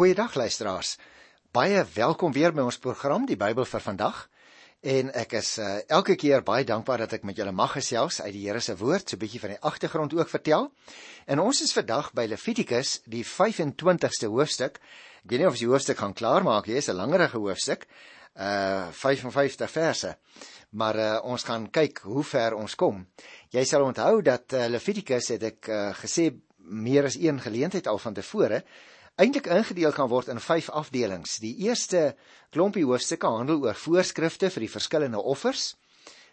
Goeiedag luisteraars. Baie welkom weer by ons program Die Bybel vir vandag. En ek is uh, elke keer baie dankbaar dat ek met julle mag gesels uit die Here se woord, so 'n bietjie van die agtergrond ook vertel. En ons is vandag by Levitikus, die 25ste hoofstuk. Ek weet nie of jy die hoofstuk gaan klaarmaak nie, dit is 'n langerige hoofstuk. Uh 55 verse. Maar uh, ons gaan kyk hoe ver ons kom. Jy sal onthou dat uh, Levitikus het ek uh, gesê meer as een geleentheid al van tevore eintlik ingedeel kan word in 5 afdelings. Die eerste klompie hoofstukke handel oor voorskrifte vir die verskillende offers.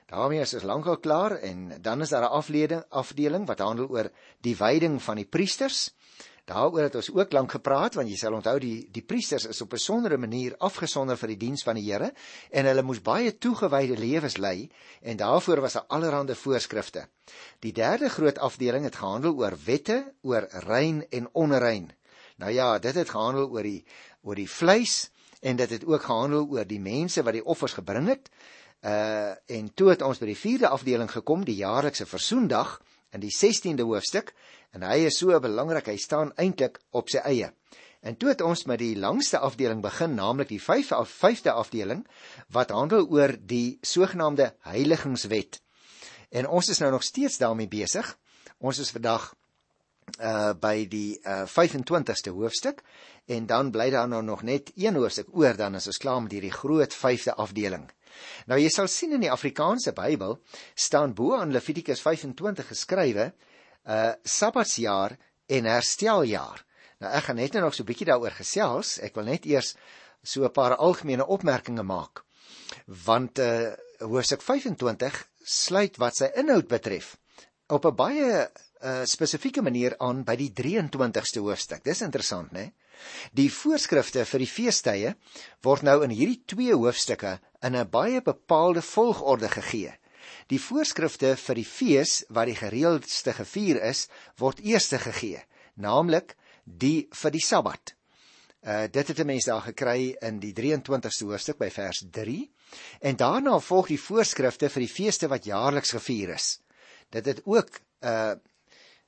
daarmee is ons lankal klaar en dan is daar 'n afdeling afdeling wat handel oor die wyding van die priesters. Daaroor het ons ook lank gepraat want jy sal onthou die die priesters is op 'n besondere manier afgesonder vir die diens van die Here en hulle moes baie toegewyde lewens lei en daarvoor was daar allerlei voorskrifte. Die derde groot afdeling het gehandel oor wette oor rein en onrein. Nou ja, dit het gehandel oor die oor die vleis en dit het ook gehandel oor die mense wat die offers gebring het. Uh en toe het ons by die vierde afdeling gekom, die jaarlikse versoendag in die 16de hoofstuk en hy is so belangrik, hy staan eintlik op sy eie. En toe het ons met die langste afdeling begin, naamlik die 5de of 5de afdeling wat handel oor die sogenaamde heiligingswet. En ons is nou nog steeds daarmee besig. Ons is vandag uh by die uh 25ste hoofstuk en dan bly daar nou nog net een hoofstuk oor dan is ons klaar met hierdie groot 5de afdeling. Nou jy sal sien in die Afrikaanse Bybel staan bo aan Levitikus 25 geskrywe uh Sabbatsjaar en hersteljaar. Nou ek gaan net nou nog so 'n bietjie daaroor gesels. Ek wil net eers so 'n paar algemene opmerkings maak. Want uh hoofstuk 25 sluit wat sy inhoud betref op 'n baie uh, spesifieke manier aan by die 23ste hoofstuk. Dis interessant, né? Die voorskrifte vir die feestydde word nou in hierdie twee hoofstukke in 'n baie bepaalde volgorde gegee. Die voorskrifte vir die fees wat die gereeldste gevier is, word eers gegee, naamlik die vir die Sabbat. Uh dit het 'n mens daar gekry in die 23ste hoofstuk by vers 3 en daarna volg die voorskrifte vir die feeste wat jaarliks gevier is. Dit het ook uh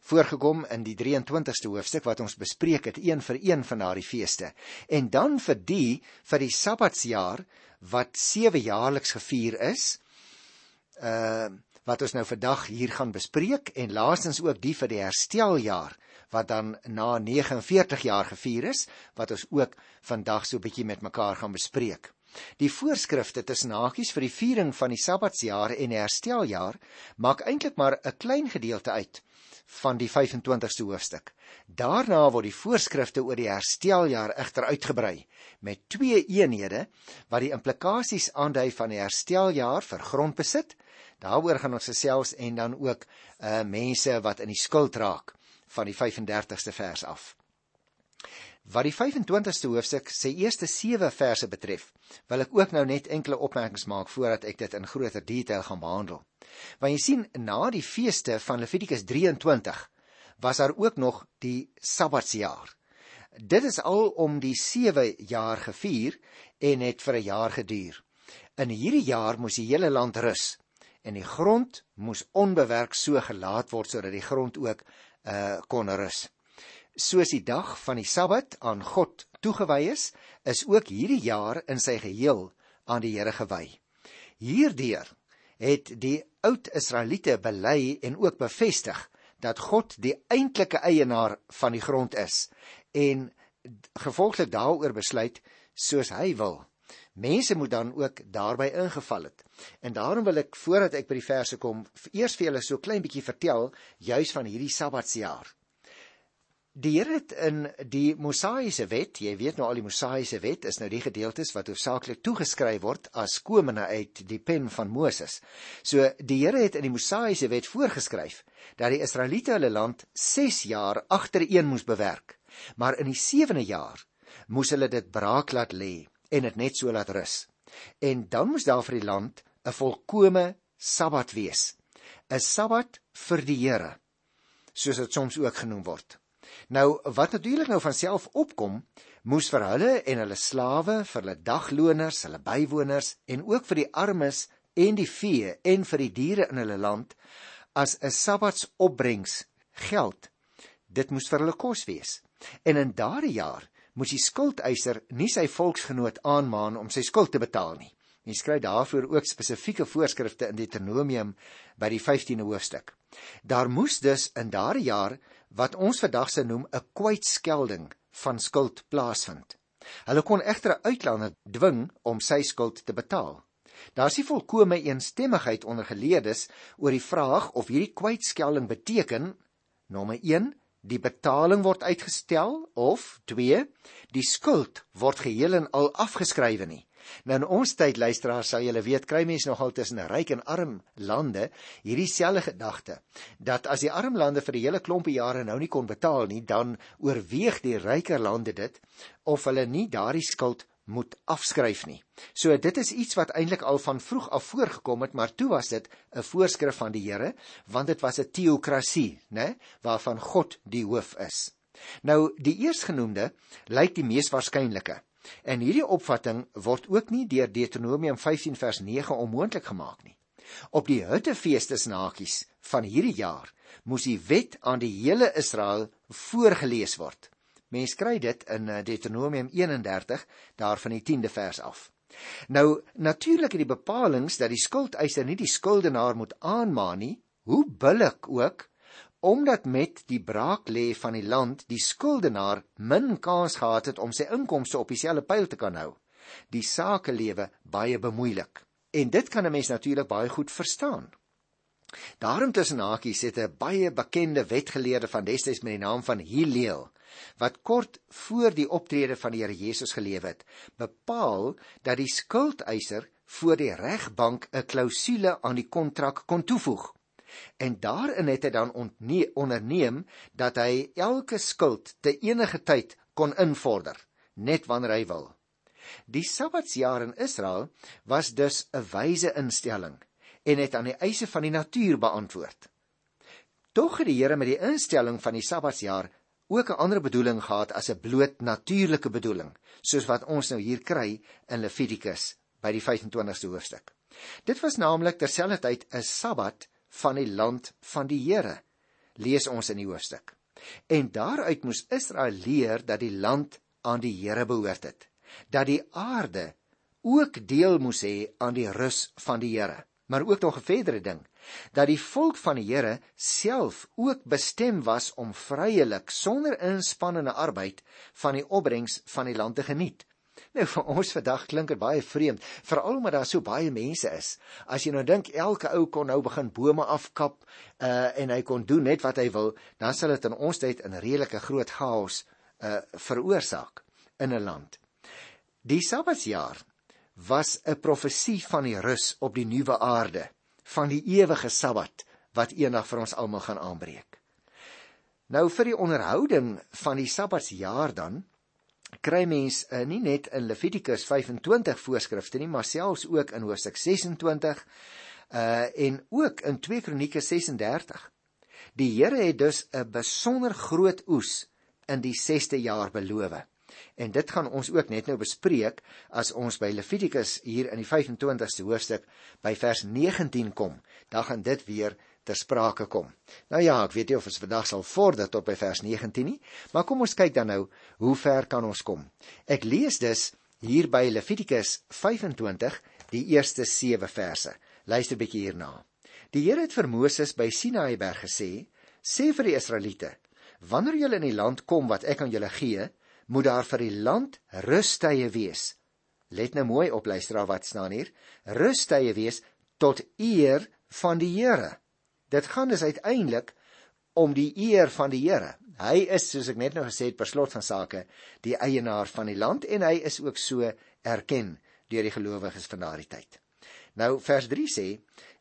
voorgekom in die 23ste hoofstuk wat ons bespreek het een vir een van daardie feeste. En dan vir die vir die Sabbatsjaar wat 7 jaarliks gevier is. Uh wat ons nou vandag hier gaan bespreek en laastens ook die vir die hersteljaar wat dan na 49 jaar gevier is wat ons ook vandag so 'n bietjie met mekaar gaan bespreek. Die voorskrifte tussen hakies vir die viering van die Sabbatsjaar en die hersteljaar maak eintlik maar 'n klein gedeelte uit van die 25ste hoofstuk. Daarna word die voorskrifte oor die hersteljaar egter uitgebrei met twee eenhede wat die implikasies aandui van die hersteljaar vir grondbesit. Daaroor gaan ons gesels en dan ook uh mense wat in die skuld raak van die 35ste vers af. Wat die 25ste hoofstuk se eerste 7 verse betref, wil ek ook nou net enkele opmerkings maak voordat ek dit in groter detail gaan behandel. Want jy sien na die feeste van Levitikus 23 was daar ook nog die Sabbatsjaar. Dit is al om die 7 jaar gevier en het vir 'n jaar geduur. In hierdie jaar moes die hele land rus en die grond moes onbewerk so gelaat word sodat die grond ook uh kon rus. Soos die dag van die Sabbat aan God toegewy is, is ook hierdie jaar in sy geheel aan die Here gewy. Hierdeur het die oud Israeliete bely en ook bevestig dat God die eintlike eienaar van die grond is en gevolglik daaroor besluit soos hy wil. Mense moet dan ook daarbey ingeval het. En daarom wil ek voordat ek by die verse kom, eers vir julle so klein bietjie vertel juis van hierdie Sabbatsjaar. Die Here het in die Mosaïese wet, jy weet nou al die Mosaïese wet is nou die gedeeltes wat hoofsaaklik toegeskryf word as komende uit die pen van Moses. So die Here het in die Mosaïese wet voorgeskryf dat die Israeliete hulle land 6 jaar agtereen moes bewerk, maar in die 7de jaar moes hulle dit braak laat lê en dit net so laat rus. En dan moes daar vir die land 'n volkomme Sabbat wees. 'n Sabbat vir die Here, soos dit soms ook genoem word. Nou wat natuurlik nou van self opkom, moes vir hulle en hulle slawe, vir hulle dagloners, hulle bywoners en ook vir die armes en die vee en vir die diere in hulle land as 'n sabbatsopbrengs geld. Dit moes vir hulle kos wees. En in daardie jaar moes die skuldeiser nie sy volksgenoot aanmaan om sy skuld te betaal nie. Hy skryf daarvoor ook spesifieke voorskrifte in Deuteronomium by die 15de hoofstuk. Daar moes dus in daardie jaar wat ons vandag se noem 'n kwytskelding van skuld plaasvind. Hulle kon egter 'n uitlander dwing om sy skuld te betaal. Daar is nie volkomme eensstemmigheid onder geleerdes oor die vraag of hierdie kwytskelding beteken nommer 1 die betaling word uitgestel of 2 die skuld word geheel en al afgeskrywe nie. Nou in ons tyd luisteraars sal julle weet kry mense nogal tussen ryk en arm lande hierdie selfde gedagte dat as die arm lande vir die hele klompie jare nou nie kon betaal nie dan oorweeg die ryker lande dit of hulle nie daardie skuld moet afskryf nie. So dit is iets wat eintlik al van vroeg af voorgekom het, maar toe was dit 'n voorskrif van die Here, want dit was 'n teokrasie, né, waarvan God die hoof is. Nou die eersgenoemde lyk die mees waarskynlike. En hierdie opvatting word ook nie deur Deuteronomium 15 vers 9 onmoontlik gemaak nie. Op die huttefeestesnakies van hierdie jaar moes die wet aan die hele Israel voorgeles word. Mens kry dit in eh, Deuteronomium 31 daar van die 10de vers af. Nou natuurlik het die bepalinge dat die skuldeiser nie die skuldenaar moet aanmaan nie, hoe billik ook, omdat met die braak lê van die land die skuldenaar min kans gehad het om sy inkomste op dieselfde pyl te kan hou. Die sakelewe baie bemoeilik. En dit kan 'n mens natuurlik baie goed verstaan. Daarom tussen hakies het 'n baie bekende wetgeleerde van destyds met die naam van Hillel wat kort voor die optrede van die Here Jesus geleef het, bepaal dat die skuldeiser voor die regbank 'n klousule aan die kontrak kon toevoeg. En daarin het hy dan onderneem dat hy elke skuld te enige tyd kon invorder, net wanneer hy wil. Die Sabbatsjaar in Israel was dus 'n wyse instelling en het aan die eise van die natuur beantwoord. Tog het die Here met die instelling van die Sabbatsjaar ook 'n ander bedoeling gehad as 'n bloot natuurlike bedoeling, soos wat ons nou hier kry in Levitikus by die 25ste hoofstuk. Dit was naamlik terselfdertyd 'n Sabbat van die land van die Here, lees ons in die hoofstuk. En daaruit moes Israel leer dat die land aan die Here behoort het, dat die aarde ook deel moes hê aan die rus van die Here. Maar ook nog 'n verdere ding, dat die volk van die Here self ook bestem was om vryelik sonder inspannende arbeid van die opbrengs van die land te geniet. Nou vir ons vandag klink dit baie vreemd, veral omdat daar so baie mense is. As jy nou dink elke ou kon nou begin bome afkap uh en hy kon doen net wat hy wil, dan sal dit in ons tyd 'n redelike groot chaos uh veroorsaak in 'n land. Die Sabbatsjaar was 'n profesie van die rus op die nuwe aarde van die ewige Sabbat wat eendag vir ons almal gaan aanbreek. Nou vir die onderhouding van die Sabbatsjaar dan kry mens uh, nie net in Levitikus 25 voorskrifte nie, maar selfs ook in Hoofstuk 26 uh en ook in 2 Kronieke 36. Die Here het dus 'n besonder groot oes in die 6ste jaar beloof. En dit gaan ons ook net nou bespreek as ons by Levitikus hier in die 25ste hoofstuk by vers 19 kom. Dan gaan dit weer ter sprake kom. Nou ja, ek weet nie of ons vandag sal vorder tot by vers 19 nie, maar kom ons kyk dan nou hoe ver kan ons kom. Ek lees dus hier by Levitikus 25 die eerste 7 verse. Luister bietjie hierna. Die Here het vir Moses by Sinaï berg gesê: "Sê vir die Israeliete: Wanneer julle in die land kom wat ek aan julle gee, moet daar vir die land rustye wees. Let nou mooi op luisteraar wat staan hier. Rustye wees tot eer van die Here. Dit gaan dus uiteindelik om die eer van die Here. Hy is soos ek net nou gesê het per slot van sake die eienaar van die land en hy is ook so erken deur die gelowiges van daardie tyd. Nou vers 3 sê: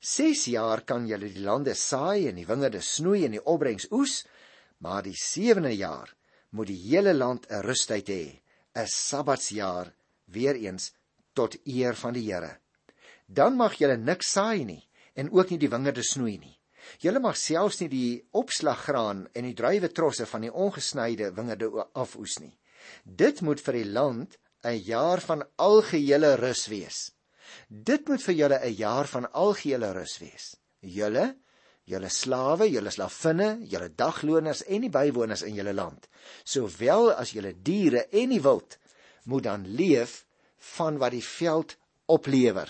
6 jaar kan julle die lande saai en die wingerde snoei en die opbrengs oes, maar die 7de jaar moet die hele land 'n rustyd hê, 'n Sabbatsjaar weer eens tot eer van die Here. Dan mag julle niks saai nie en ook nie die wingerde snoei nie. Julle mag selfs nie die opslaggraan en die druiwetrosse van die ongesnyde wingerde afoes nie. Dit moet vir die land 'n jaar van algehele rus wees. Dit moet vir julle 'n jaar van algehele rus wees. Julle, julle slawe, julle slavinne, julle dagloners en die bywoners in julle land, sowel as julle diere en die wild, moet dan leef van wat die veld oplewer.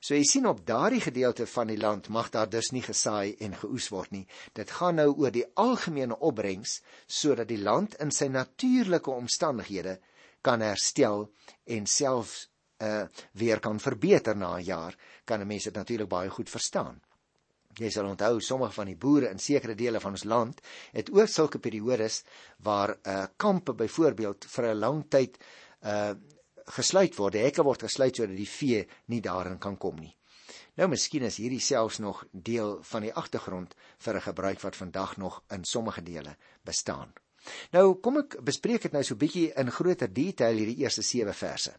So jy sien op daardie gedeelte van die land mag daar dus nie gesaai en geoes word nie. Dit gaan nou oor die algemene opbrengs sodat die land in sy natuurlike omstandighede kan herstel en selfs uh weer kan verbeter na 'n jaar. Kan mense dit natuurlik baie goed verstaan. Jy sal onthou sommige van die boere in sekere dele van ons land het ook sulke periodes waar uh kampe byvoorbeeld vir 'n lang tyd uh gesluit word. Die hekke word gesluit sodat die vee nie daarin kan kom nie. Nou miskien is hierdie selfs nog deel van die agtergrond vir 'n gebruik wat vandag nog in sommige dele bestaan. Nou kom ek bespreek dit nou so bietjie in groter detail hierdie eerste 7 verse.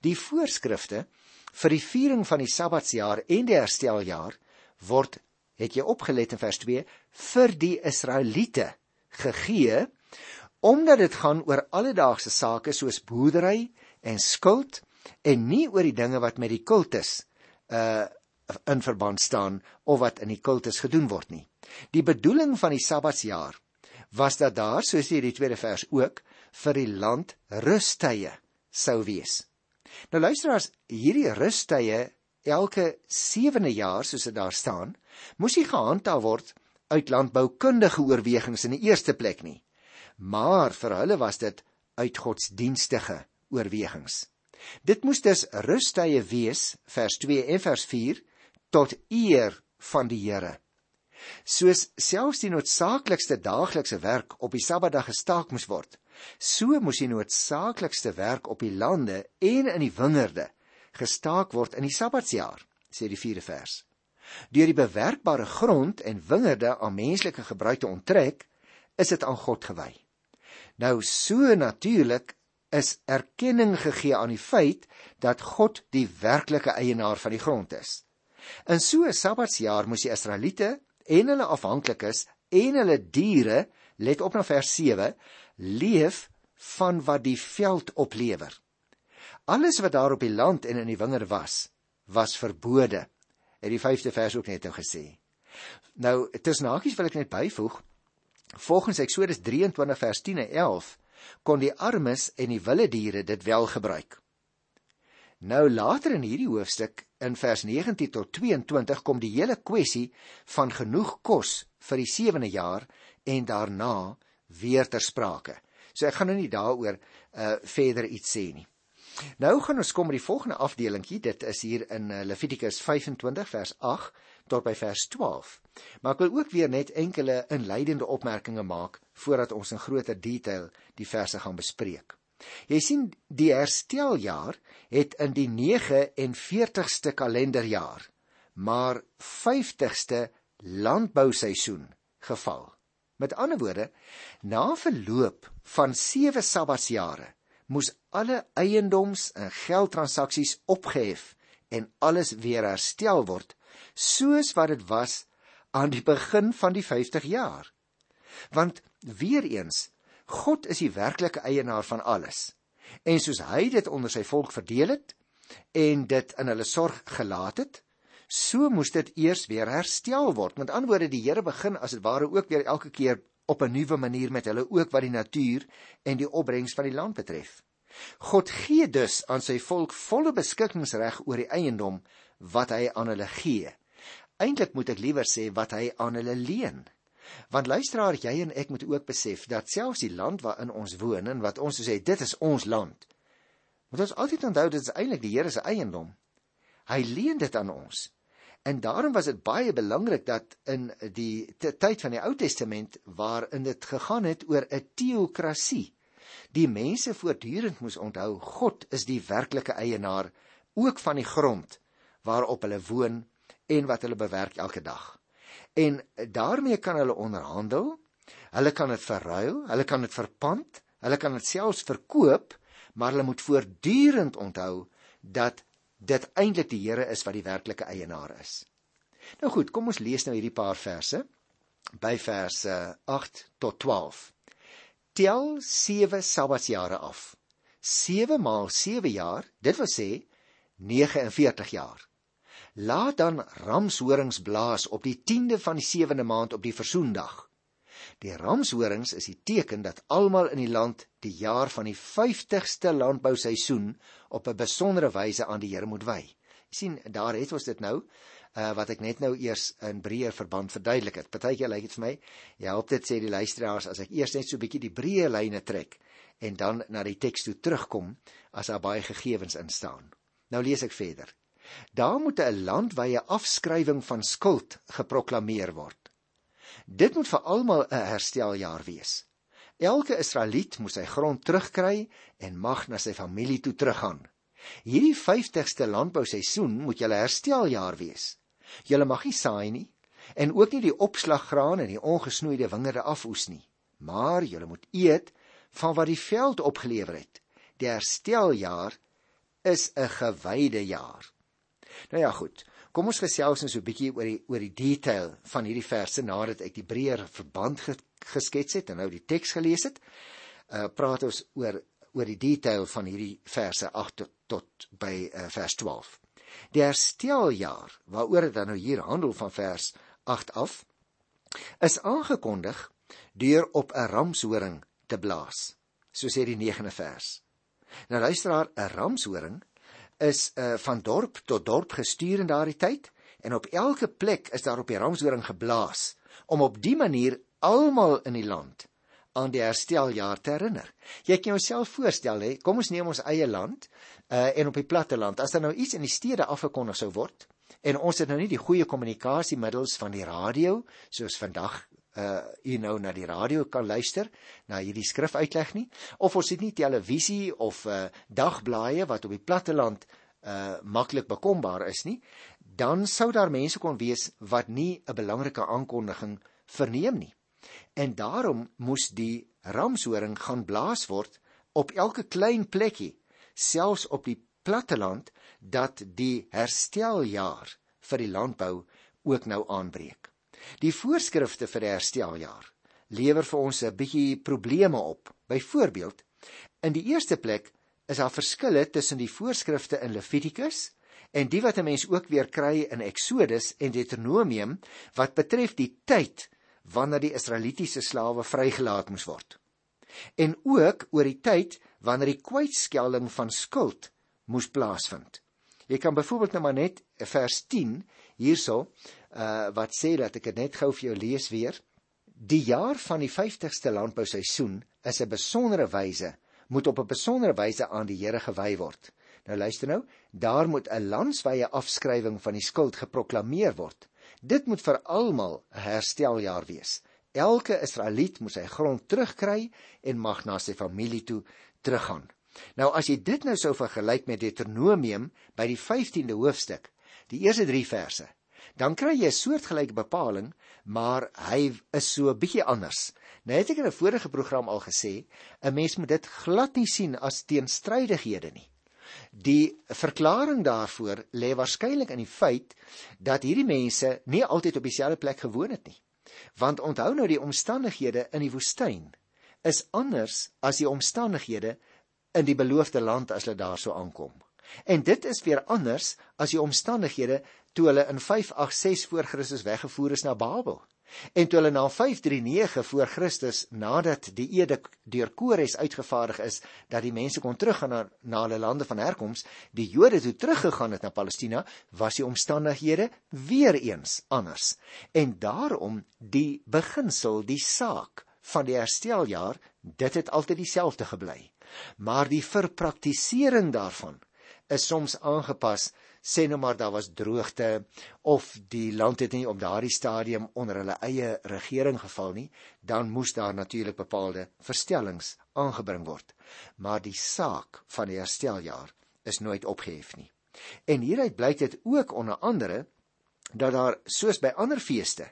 Die voorskrifte vir die viering van die Sabbatsjaar en die hersteljaar word het jy opgelet in vers 2 vir die Israeliete gegee omdat dit gaan oor alledaagse sake soos boerdery en skuld en nie oor die dinge wat met die kultus uh in verband staan of wat in die kultus gedoen word nie. Die bedoeling van die Sabbatsjaar was dat daar, soos hier die tweede vers ook, vir die land rustye sou wees. Nou luisteraars, hierdie rustye elke 7de jaar soos dit daar staan, moes nie gehandhaaf word uit landboukundige oorwegings in die eerste plek nie. Maar vir hulle was dit uit godsdienstige oorwegings. Dit moes dus rustye wees vers 2 en vers 4 tot eer van die Here. Soos selfs die noodsaaklikste daaglikse werk op die Sabbatdag gestaak moes word, so moes die noodsaaklikste werk op die lande en in die wingerde gestaak word in die Sabbatsjaar, sê die 4de vers. Deur die bewerkbare grond en wingerde aan menslike gebruik te onttrek, is dit aan God gewy. Nou so natuurlik is erkenning gegee aan die feit dat God die werklike eienaar van die grond is. In so 'n Sabbatsjaar moes die Israeliete en hulle afhanklikes en hulle diere, let op na vers 7, leef van wat die veld oplewer. Alles wat daar op die land en in die wingerd was, was verbode. Het die 5de vers ook net nou gesê. Nou, tussen hakies wil ek net byvoeg, volgens Eksodus 23 vers 10 en 11 kon die armes en die wilde diere dit wel gebruik. Nou later in hierdie hoofstuk in vers 19 tot 22 kom die hele kwessie van genoeg kos vir die sewende jaar en daarna weer ter sprake. So ek gaan nou nie daaroor uh verder iets sê nie. Nou gaan ons kom by die volgende afdelingkie. Dit is hier in uh, Levitikus 25 vers 8 tot by vers 12. Maar ek wil ook weer net enkele inleidende opmerkings maak voordat ons in groter detail die verse gaan bespreek. Jy sien die hersteljaar het in die 49ste kalenderjaar, maar 50ste landbouseisoen geval. Met ander woorde, na verloop van 7 sabbatsjare moes alle eiendoms en geldtransaksies opgehef en alles weer herstel word soos wat dit was aan die begin van die 50 jaar. Want weer eens, God is die werklike eienaar van alles. En soos hy dit onder sy volk verdeel het en dit in hulle sorg gelaat het, so moes dit eers weer herstel word. Met ander woorde, die Here begin as dit ware ook weer elke keer op 'n nuwe manier met hulle ook wat die natuur en die opbrengs van die land betref. God gee dus aan sy volk volle beskikkingsreg oor die eiendom wat hy aan hulle gee. Eintlik moet ek liewer sê wat hy aan hulle leen. Want luisteraar, jy en ek moet ook besef dat selfs die land waarin ons woon en wat ons sê dit is ons land. Moet ons altyd onthou dit is eintlik die Here se eiendom. Hy leen dit aan ons. En daarom was dit baie belangrik dat in die tyd van die Ou Testament waarin dit gegaan het oor 'n teokrasie, die mense voortdurend moes onthou God is die werklike eienaar ook van die grond waarop hulle woon en wat hulle bewerk elke dag. En daarmee kan hulle onderhandel. Hulle kan dit verruil, hulle kan dit verpand, hulle kan dit selfs verkoop, maar hulle moet voortdurend onthou dat dit eintlik die Here is wat die werklike eienaar is. Nou goed, kom ons lees nou hierdie paar verse by verse 8 tot 12. Tel 7 Sabbatsjare af. 7 maal 7 jaar, dit wil sê 49 jaar. Laat dan ramshorings blaas op die 10de van die 7de maand op die versoendag. Die ramshorings is die teken dat almal in die land die jaar van die 50ste landbouseisoen op 'n besondere wyse aan die Here moet wy. Jy sien, daar het ons dit nou uh, wat ek net nou eers in breër verband verduidelik het. Partykeer lyk dit vir my, jy help dit sê die luisteraars as ek eers net so 'n bietjie die breë lyne trek en dan na die teks toe terugkom as daar baie gegevens in staan. Nou lees ek verder. Daar moet 'n landwyse afskrywing van skuld geproklaameer word. Dit moet vir almal 'n hersteljaar wees. Elke Israeliet moet sy grond terugkry en mag na sy familie toe teruggaan. Hierdie 50ste landbouseisoen moet julle hersteljaar wees. Julle mag nie saai nie en ook nie die opslaggraan en die ongesnoeide wingerde afoes nie, maar julle moet eet van wat die veld opgelewer het. Die hersteljaar is 'n gewyde jaar. Nou ja, goed. Kom ons gesels nou so 'n bietjie oor die oor die detail van hierdie verse nadat ek die breër verband geskets het en nou die teks gelees het. Uh praat ons oor oor die detail van hierdie verse 8 tot, tot by uh, vers 12. Die hersteljaar waaroor dit dan nou hier handel van vers 8 af is aangekondig deur op 'n ramshoring te blaas. So sê die 9de vers. Nou luisteraar, 'n ramshoring is uh, van dorp tot dorp gestuur in daardie tyd en op elke plek is daar op die ramshoring geblaas om op die manier almal in die land aan die hersteljaar te herinner. Jy kan jouself voorstel hè, kom ons neem ons eie land uh, en op die platte land as daar nou iets in die stede afgekondig sou word en ons het nou nie die goeie kommunikasiemiddels van die radio soos vandag uh u nou na die radio kan luister na hierdie skrifuitleg nie of ons het nie televisie of uh dagblaaie wat op die platteland uh maklik bekombaar is nie dan sou daar mense kon wees wat nie 'n belangrike aankondiging verneem nie. En daarom moes die ramshoring gaan blaas word op elke klein plekkie selfs op die platteland dat die hersteljaar vir die landbou ook nou aanbreek Die voorskrifte vir die hersteljaar lewer vir ons 'n bietjie probleme op. Byvoorbeeld, in die eerste plek is daar verskille tussen die voorskrifte in Levitikus en die wat 'n mens ook weer kry in Eksodus en Deuteronomium wat betref die tyd wanneer die Israelitiese slawe vrygelaat moes word. En ook oor die tyd wanneer die kwytskelding van skuld moes plaasvind. Jy kan byvoorbeeld nou maar net vers 10 hierso uh wat sê dat ek dit net gou vir jou lees weer. Die jaar van die 50ste landbouseisoen is 'n besondere wyse moet op 'n besondere wyse aan die Here gewy word. Nou luister nou, daar moet 'n landswye afskrywing van die skuld geproklaameer word. Dit moet vir almal 'n hersteljaar wees. Elke Israeliet moet sy grond terugkry en mag na sy familie toe teruggaan. Nou as jy dit nou sou vergelyk met Deuteronomium by die 15de hoofstuk, die eerste 3 verse, dan kry jy 'n soortgelyke bepaling, maar hy is so 'n bietjie anders. Nou het ek in 'n vorige program al gesê, 'n mens moet dit glad nie sien as teenstrydighede nie. Die verklaring daarvoor lê waarskynlik in die feit dat hierdie mense nie altyd op dieselfde plek gewoon het nie. Want onthou nou die omstandighede in die woestyn is anders as die omstandighede in die beloofde land as hulle daarso aankom. En dit is weer anders as die omstandighede toe hulle in 586 voor Christus weggevoer is na Babel. En toe hulle na 539 voor Christus nadat die edik deur Kores uitgevaardig is dat die mense kon teruggaan na, na hulle lande van herkoms, die Jode toe teruggegaan het na Palestina, was die omstandighede weer eens anders. En daarom die beginsel, die saak van die hersteljaar, dit het altyd dieselfde gebly. Maar die verpraktisering daarvan is soms aangepas sê nou maar daar was droogte of die land het nie op daardie stadium onder hulle eie regering geval nie, dan moes daar natuurlik bepaalde verstellings aangebring word. Maar die saak van die hersteljaar is nooit opgehef nie. En hieruit blyk dit ook onder andere dat daar soos by ander feeste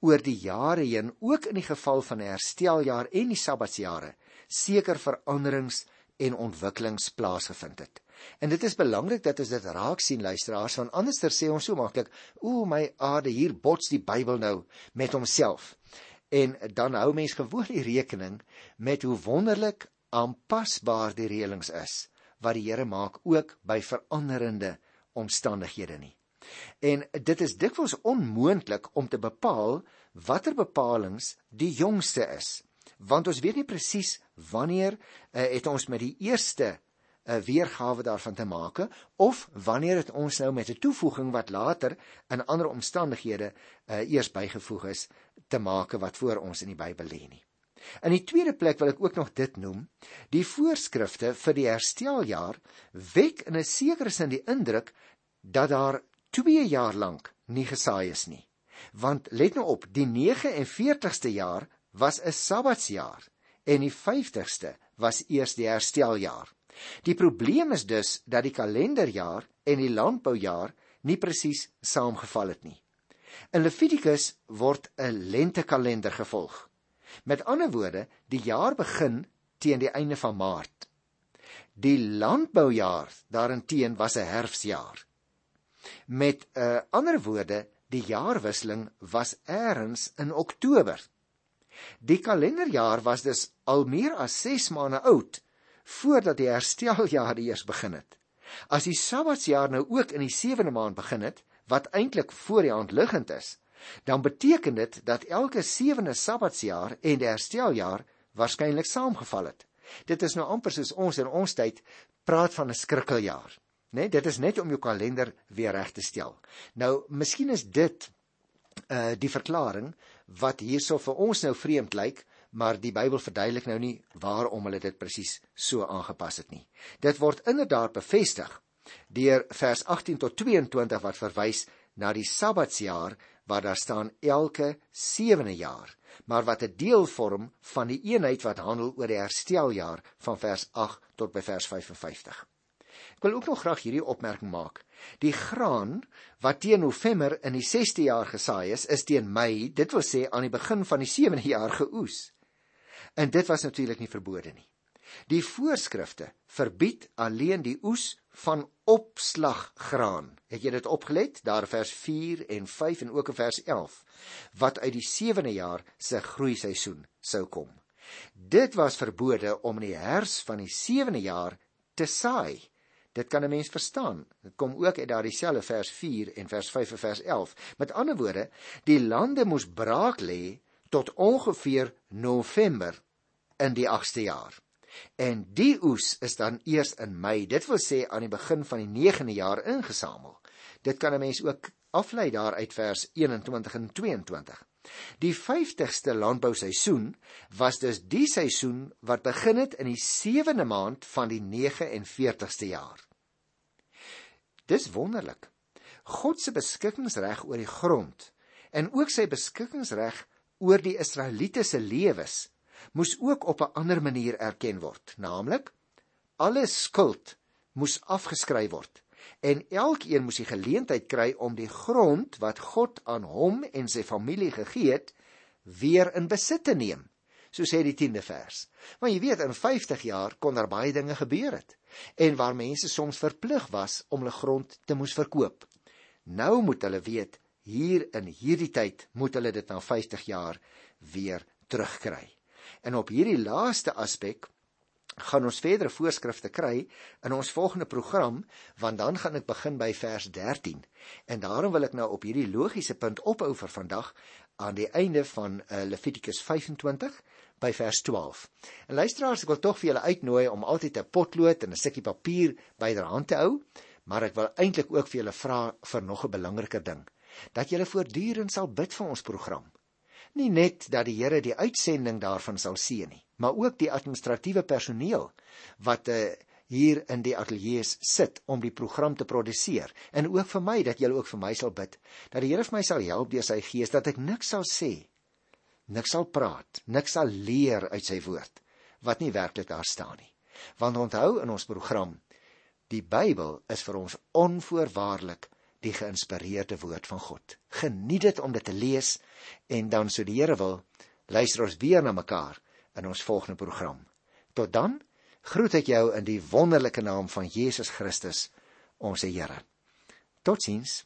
oor die jare heen ook in die geval van die hersteljaar en die sabbatsjare seker veranderings en ontwikkelings plaasgevind het. En dit is belangrik dat ons dit raak sien luisteraars want anderster sê ons so maklik, o my aarde hier bots die Bybel nou met homself. En dan hou mens gewoon die rekening met hoe wonderlik aanpasbaar die reëlings is wat die Here maak ook by veranderende omstandighede nie. En dit is dikwels onmoontlik om te bepaal watter bepalinge die jongste is, want ons weet nie presies wanneer uh, het ons met die eerste 'n weergawe daarvan te maak of wanneer het ons nou met 'n toevoeging wat later in ander omstandighede uh, eers bygevoeg is te maak wat voor ons in die Bybel lê nie. In die tweede plek wil ek ook nog dit noem. Die voorskrifte vir die hersteljaar wek in 'n sekere sin die indruk dat daar 2 jaar lank nie gesaai is nie. Want let nou op, die 49ste jaar was 'n Sabbatsjaar en die 50ste was eers die hersteljaar. Die probleem is dus dat die kalenderjaar en die landboujaar nie presies saamgeval het nie. In Levitikus word 'n lentekalender gevolg. Met ander woorde, die jaar begin teen die einde van Maart. Die landboujaar daarenteen was 'n herfsjaar. Met 'n uh, ander woorde, die jaarwisseling was eers in Oktober. Die kalenderjaar was dus al meer as 6 maande oud voordat die hersteljaar eers begin het. As die Sabbatsjaar nou ook in die 7de maand begin het, wat eintlik voor die hand liggend is, dan beteken dit dat elke sewende sabbatsjaar en die hersteljaar waarskynlik saamgeval het. Dit is nou amper soos ons in ons tyd praat van 'n skrikkeljaar. Né, nee, dit is net om jou kalender weer reg te stel. Nou, miskien is dit uh die verklaring wat hierso vir ons nou vreemd lyk, maar die Bybel verduidelik nou nie waarom hulle dit presies so aangepas het nie. Dit word inderdaad bevestig deur vers 18 tot 22 wat verwys na die Sabbatsjaar waar daar staan elke sewende jaar, maar wat 'n deel vorm van die eenheid wat handel oor die hersteljaar van vers 8 tot by vers 55. Ek wil ook nog graag hierdie opmerking maak. Die graan wat teen November in die 6ste jaar gesaai is, is teen Mei, dit wil sê aan die begin van die 7de jaar geoes. En dit was natuurlik nie verbode nie. Die voorskrifte verbied alleen die oes van opslaggraan. Het jy dit opgelet? Daar vers 4 en 5 en ook in vers 11 wat uit die 7de jaar se groeiseisoen sou kom. Dit was verbode om in die hers van die 7de jaar te saai. Dit kan 'n mens verstaan. Dit kom ook uit daardie selfe vers 4 en vers 5 en vers 11. Met ander woorde, die lande moes braak lê tot ongeveer November in die 8ste jaar. En die oes is dan eers in Mei, dit wil sê aan die begin van die 9de jaar ingesamel. Dit kan 'n mens ook aflei daar uit vers 21 en 22. Die 50ste landbouseisoen was dus die seisoen wat begin het in die 7de maand van die 49ste jaar. Dis wonderlik. God se beskikkingsreg oor die grond en ook sy beskikkingsreg oor die Israeliete se lewens moes ook op 'n ander manier erken word, naamlik alle skuld moes afgeskryf word en elkeen moes die geleentheid kry om die grond wat God aan hom en sy familie gegee het weer in besit te neem. So sê die 10de vers. Want jy weet in 50 jaar kon daar baie dinge gebeur het en waar mense soms verplig was om hulle grond te moes verkoop. Nou moet hulle weet hier in hierdie tyd moet hulle dit na 50 jaar weer terugkry. En op hierdie laaste aspek gaan ons verdere voorskrifte kry in ons volgende program want dan gaan ek begin by vers 13 en daarom wil ek nou op hierdie logiese punt ophou vir vandag aan die einde van uh, Levitikus 25 by vers 12. En luisteraars, ek wil tog vir julle uitnooi om altyd 'n potlood en 'n stukkie papier byderhand te hou, maar ek wil eintlik ook vir julle vra vir nog 'n belangriker ding, dat julle voortdurend sal bid vir ons program nie net dat die Here die uitsending daarvan sal seën nie, maar ook die administratiewe personeel wat uh, hier in die ateljee sit om die program te produseer. En ook vir my dat julle ook vir my sal bid dat die Here vir my sal help deur sy gees dat ek niks sal sê niks sal praat niks sal leer uit sy woord wat nie werklik daar staan nie. Want onthou in ons program die Bybel is vir ons onvoorwaardelik die geïnspireerde woord van God. Geniet dit om dit te lees en dan so die Here wil, luister ons weer na mekaar in ons volgende program. Tot dan groet ek jou in die wonderlike naam van Jesus Christus, ons Here. Totsiens.